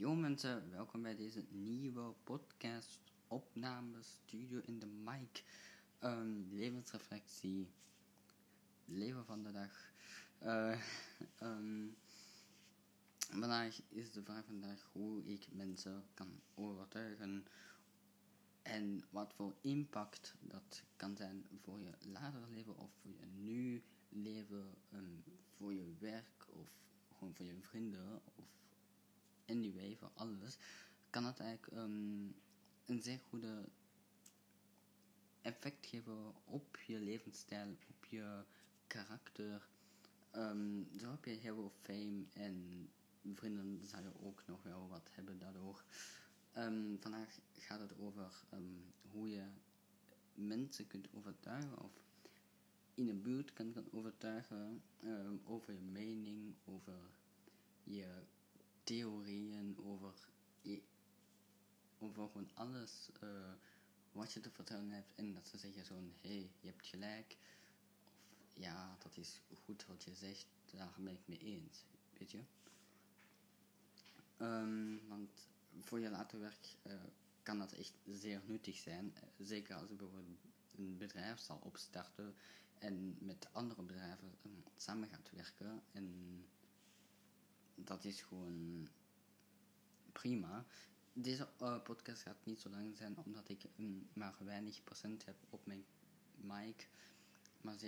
Yo mensen, welkom bij deze nieuwe podcast opname studio in de mic. Um, levensreflectie, leven van de dag. Uh, um, vandaag is de vraag vandaag hoe ik mensen kan overtuigen en wat voor impact dat kan zijn voor je later leven of voor je nu leven, um, voor je werk of gewoon voor je vrienden of anyway, voor alles, kan het eigenlijk um, een zeer goede effect geven op je levensstijl, op je karakter. Um, zo heb je heel veel fame en vrienden je ook nog wel wat hebben daardoor. Um, vandaag gaat het over hoe je mensen kunt overtuigen of in een buurt kan, kan overtuigen over je mening, over je theorieën over, over gewoon alles uh, wat je te vertellen hebt. En dat ze zeggen zo'n, hé, hey, je hebt gelijk. Of ja, dat is goed wat je zegt, daar ben ik mee eens. Weet je? Um, want voor je later werk uh, kan dat echt zeer nuttig zijn. Zeker als je bijvoorbeeld een bedrijf zal opstarten en met andere bedrijven samen gaat werken. En dat is gewoon prima. Deze uh, podcast gaat niet zo lang zijn, omdat ik um, maar weinig procent heb op mijn mic. Maar 7%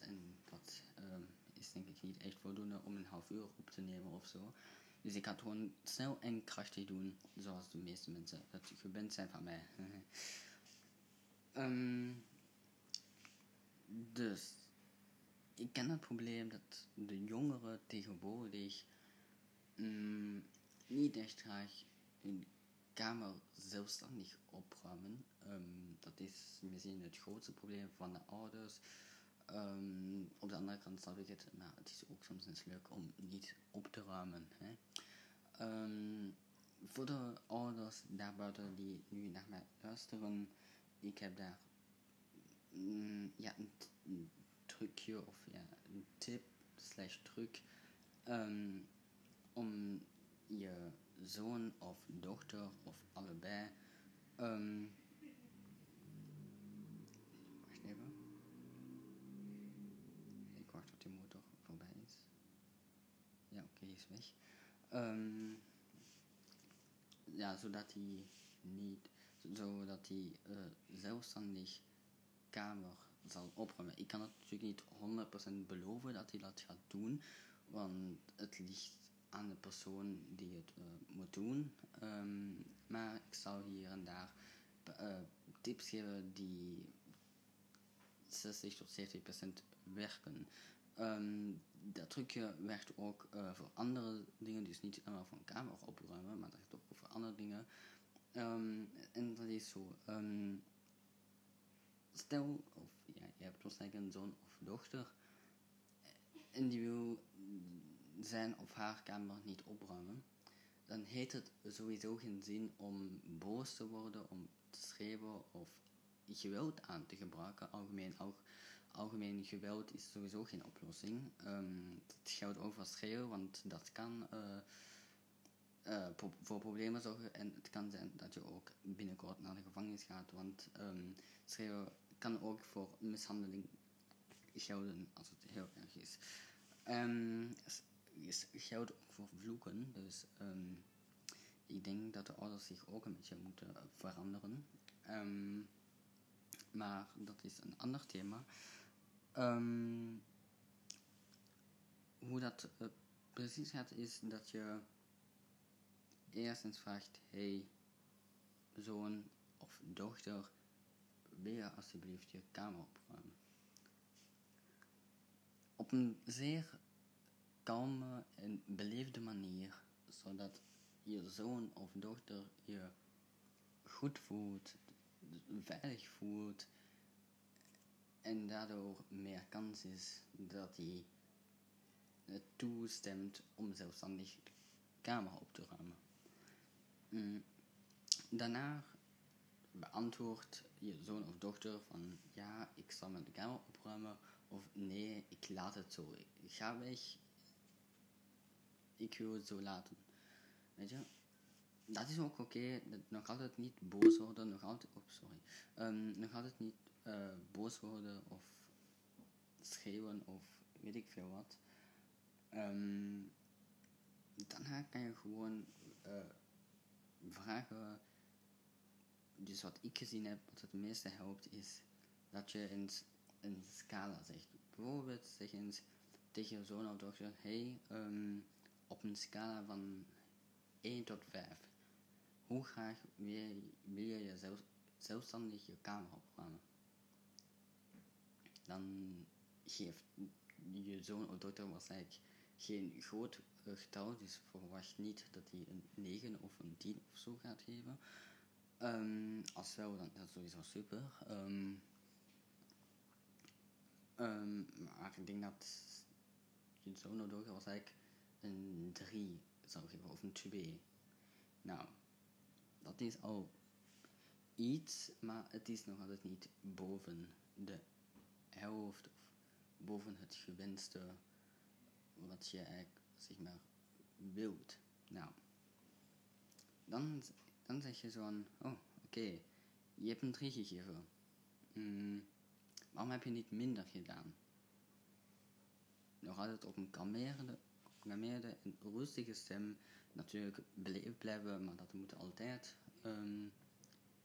en dat um, is denk ik niet echt voldoende om een half uur op te nemen of zo. Dus ik ga het gewoon snel en krachtig doen, zoals de meeste mensen dat gewend zijn van mij. um, dus, ik ken het probleem dat de jongeren tegenwoordig mm, niet echt graag hun kamer zelfstandig opruimen. Um, dat is misschien het grootste probleem van de ouders. Um, op de andere kant snap ik het, maar het is ook soms eens leuk om niet op te ruimen. Hè. Um, voor de ouders daarbuiten die nu naar mij luisteren, ik heb daar mm, ja, een, een, trucje of ja, een tip slash truc om je zoon of dochter of allebei. Um, wacht even. Ik wacht tot die motor voorbij is. Ja, oké, is weg. Um, ja, zodat hij niet, zodat hij uh, zelfstandig kamer zal opruimen. Ik kan het natuurlijk niet 100% beloven dat hij dat gaat doen, want het ligt aan de persoon die het uh, moet doen. Um, maar ik zal hier en daar uh, tips geven die 60 tot 70 procent werken. Um, dat trucje werkt ook uh, voor andere dingen, dus niet alleen voor een kamer opruimen, maar dat werkt ook voor andere dingen. Um, en dat is zo. stel, of ja, je hebt waarschijnlijk een zoon of dochter en die wil zijn of haar kamer niet opruimen, dan heeft het sowieso geen zin om boos te worden, om te schreeuwen of geweld aan te gebruiken. Algemeen, al, algemeen geweld is sowieso geen oplossing. Um, het geldt ook voor schreeuwen, want dat kan uh, uh, voor problemen zorgen en het kan zijn dat je ook binnenkort naar de gevangenis gaat, want um, schreeuwen kan ook voor mishandeling gelden als het heel erg is. Um, geldt ook voor vloeken. Dus um, ik denk dat de ouders zich ook een beetje moeten veranderen. Um, maar dat is een ander thema. Um, hoe dat uh, precies gaat, is dat je eerst eens vraagt: hey, zoon of dochter, wil je alsjeblieft je kamer opruimen? Op een zeer kalme en beleefde manier, zodat je zoon of dochter je goed voelt, veilig voelt en daardoor meer kans is dat hij toestemt om zelfstandig de kamer op te ruimen. Mm. Daarna beantwoordt je zoon of dochter van ja, ik zal mijn kamer opruimen of nee, ik laat het zo. Ik ga weg, ik wil het zo laten. Weet je? dat is ook oké. Nog altijd niet boos worden, nog altijd, oh, sorry. Ehm, nog altijd niet uh, boos worden of schreeuwen of weet ik veel wat. Um, daarna kan je gewoon uh, vragen. Dus wat ik gezien heb, wat het meeste helpt, is dat je eens een scala zegt. Bijvoorbeeld zeg eens tegen je zoon of dochter: hey, um, op een scala van 1 tot 5. Hoe graag wil, je jezelf, zelfstandig je kamer opruimen? Dan geeft je zoon of dochter waarschijnlijk geen groot getal, dus verwacht niet dat hij een 9 of een 10 of zo gaat geven. Um, als wel, dan dat is sowieso super. Um, um, maar ik denk dat je zoon of dochter waarschijnlijk een 3 zou geven, of een 2. Nou, dat is al iets, maar het is nog altijd niet boven de helft of boven het gewenste wat je eigenlijk zeg maar wilt. Nou, dan, dan zeg je zo van, oh oké, je hebt een 3 gegeven. Hmm, waarom heb je niet minder gedaan? Nog altijd op een kalmerende, kalmerende en rustige stem natuurlijk beleefd blijven, maar dat moet altijd. Um,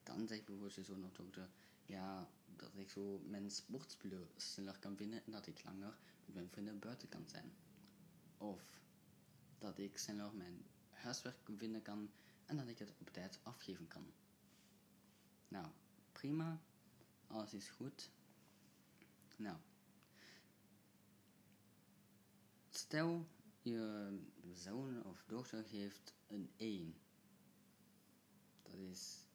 dan zegt bijvoorbeeld je zoon of dokter, ja, dat ik zo mijn sportspullen sneller kan vinden en dat ik langer met mijn vrienden buiten kan zijn. Of dat ik sneller mijn huiswerk vinden kan en dat ik het op tijd afgeven kan. Nou, prima. Alles is goed. Nou. Stel je zoon of dochter geeft een 1. Dat is.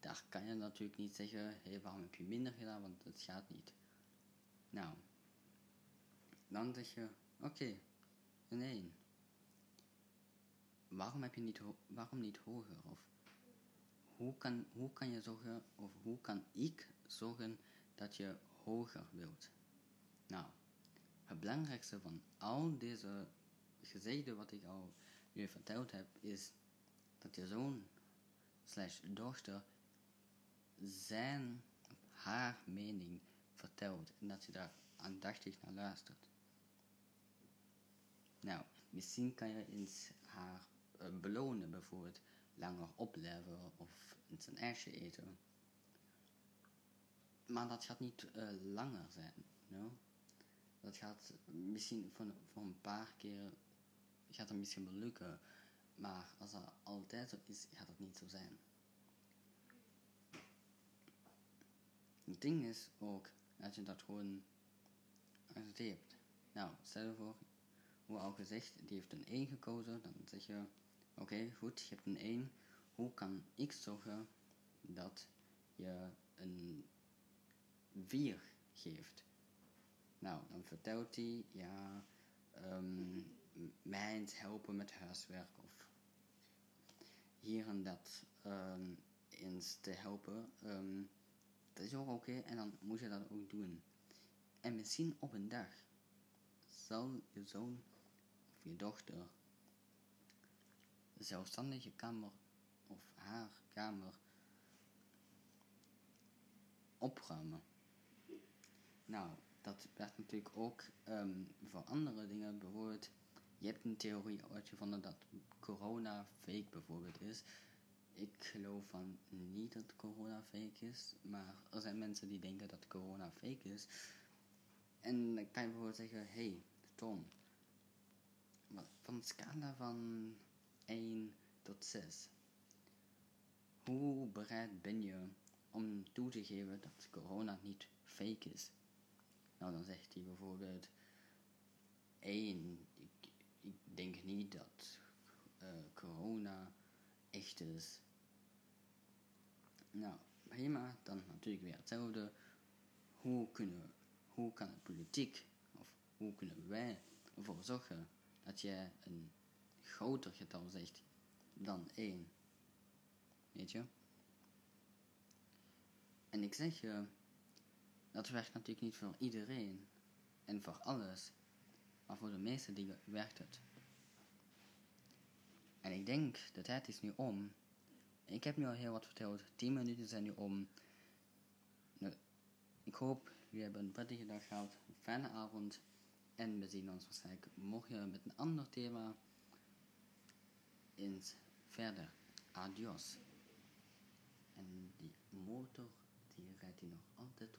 Daar kan je natuurlijk niet zeggen: hé, hey, waarom heb je minder gedaan? Want het gaat niet. Nou, dan zeg je: oké, een 1. Waarom heb je niet, waarom niet hoger? Of hoe kan, hoe kan je zorgen, of hoe kan ik zorgen dat je hoger wilt? Nou, het belangrijkste van al deze gezegden wat ik al je verteld heb, is dat je zoon slash dochter zijn, haar mening vertelt en dat je daar aandachtig naar luistert. Nou, misschien kan je eens haar uh, belonen, bijvoorbeeld langer opleven of eens een ijsje eten. Maar dat gaat niet uh, langer zijn, know? Dat gaat misschien voor, voor een paar keer gaat het misschien wel lukken. Maar als dat altijd zo is, gaat dat niet zo zijn. Het ding is ook dat je dat gewoon accepteert. Nou, stel je voor, hoe al gezegd, die heeft een 1 gekozen. Dan zeg je, oké, goed, je hebt een 1. Hoe kan ik zorgen dat je een 4 geeft? Nou, dan vertelt hij, ja, um, helpen met huiswerk of hier en dat um, eens te helpen. Um, dat is ook oké en dan moet je dat ook doen. En misschien op een dag zal je zoon of je dochter je kamer of haar kamer opruimen. Nou, dat werkt natuurlijk ook um, voor andere dingen. Bijvoorbeeld, je hebt een theorie uitgevonden dat corona fake bijvoorbeeld is. Ik geloof van niet dat corona fake is, maar er zijn mensen die denken dat corona fake is. En dan kan je bijvoorbeeld zeggen, hey Tom, van scala van 1 tot 6, hoe bereid ben je om toe te geven dat corona niet fake is? Nou, dan zegt hij bijvoorbeeld 1. Ik, denk niet dat uh, corona echt is. Nou, prima, dan natuurlijk weer hetzelfde. Hoe, kunnen, hoe kan de politiek, of hoe kunnen wij ervoor zorgen dat jij een groter getal zegt dan 1? Weet je? En ik zeg je, dat werkt natuurlijk niet voor iedereen en voor alles, maar voor de meeste dingen werkt het. En ik denk, de tijd is nu om. Ik heb nu al heel wat verteld. 10 minuten zijn nu om. Nou, ik hoop, jullie hebben een prettige dag gehad. Een fijne avond. En we zien ons waarschijnlijk morgen met een ander thema. Eens verder. Adios. En die motor, die rijdt hier nog altijd